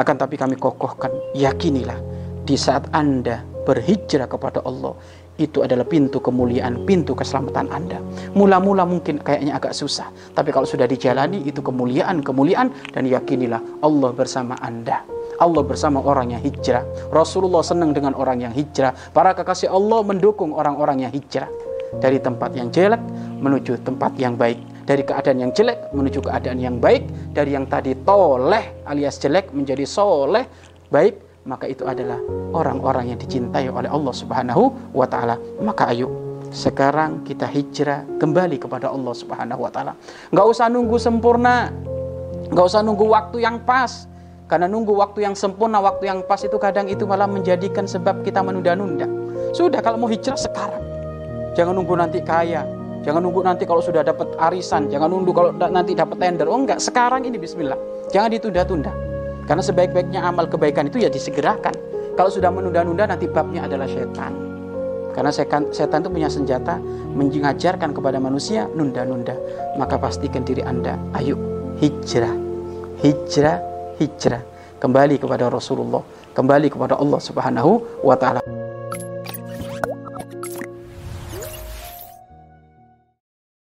Akan tapi kami kokohkan, yakinilah di saat Anda berhijrah kepada Allah, itu adalah pintu kemuliaan, pintu keselamatan Anda. Mula-mula mungkin kayaknya agak susah, tapi kalau sudah dijalani itu kemuliaan, kemuliaan dan yakinilah Allah bersama Anda. Allah bersama orang yang hijrah. Rasulullah senang dengan orang yang hijrah. Para kekasih Allah mendukung orang-orang yang hijrah. Dari tempat yang jelek menuju tempat yang baik. Dari keadaan yang jelek menuju keadaan yang baik. Dari yang tadi toleh alias jelek menjadi soleh baik. Maka itu adalah orang-orang yang dicintai oleh Allah Subhanahu wa taala. Maka ayo sekarang kita hijrah kembali kepada Allah Subhanahu wa taala. Enggak usah nunggu sempurna. Enggak usah nunggu waktu yang pas. Karena nunggu waktu yang sempurna, waktu yang pas itu kadang itu malah menjadikan sebab kita menunda-nunda. Sudah kalau mau hijrah sekarang. Jangan nunggu nanti kaya. Jangan nunggu nanti kalau sudah dapat arisan. Jangan nunggu kalau nanti dapat tender. Oh enggak, sekarang ini bismillah. Jangan ditunda-tunda. Karena sebaik-baiknya amal kebaikan itu ya disegerakan. Kalau sudah menunda-nunda nanti babnya adalah setan. Karena setan, setan itu punya senjata mengajarkan kepada manusia nunda-nunda. Maka pastikan diri Anda, ayo hijrah. Hijrah hijrah kembali kepada Rasulullah kembali kepada Allah Subhanahu wa taala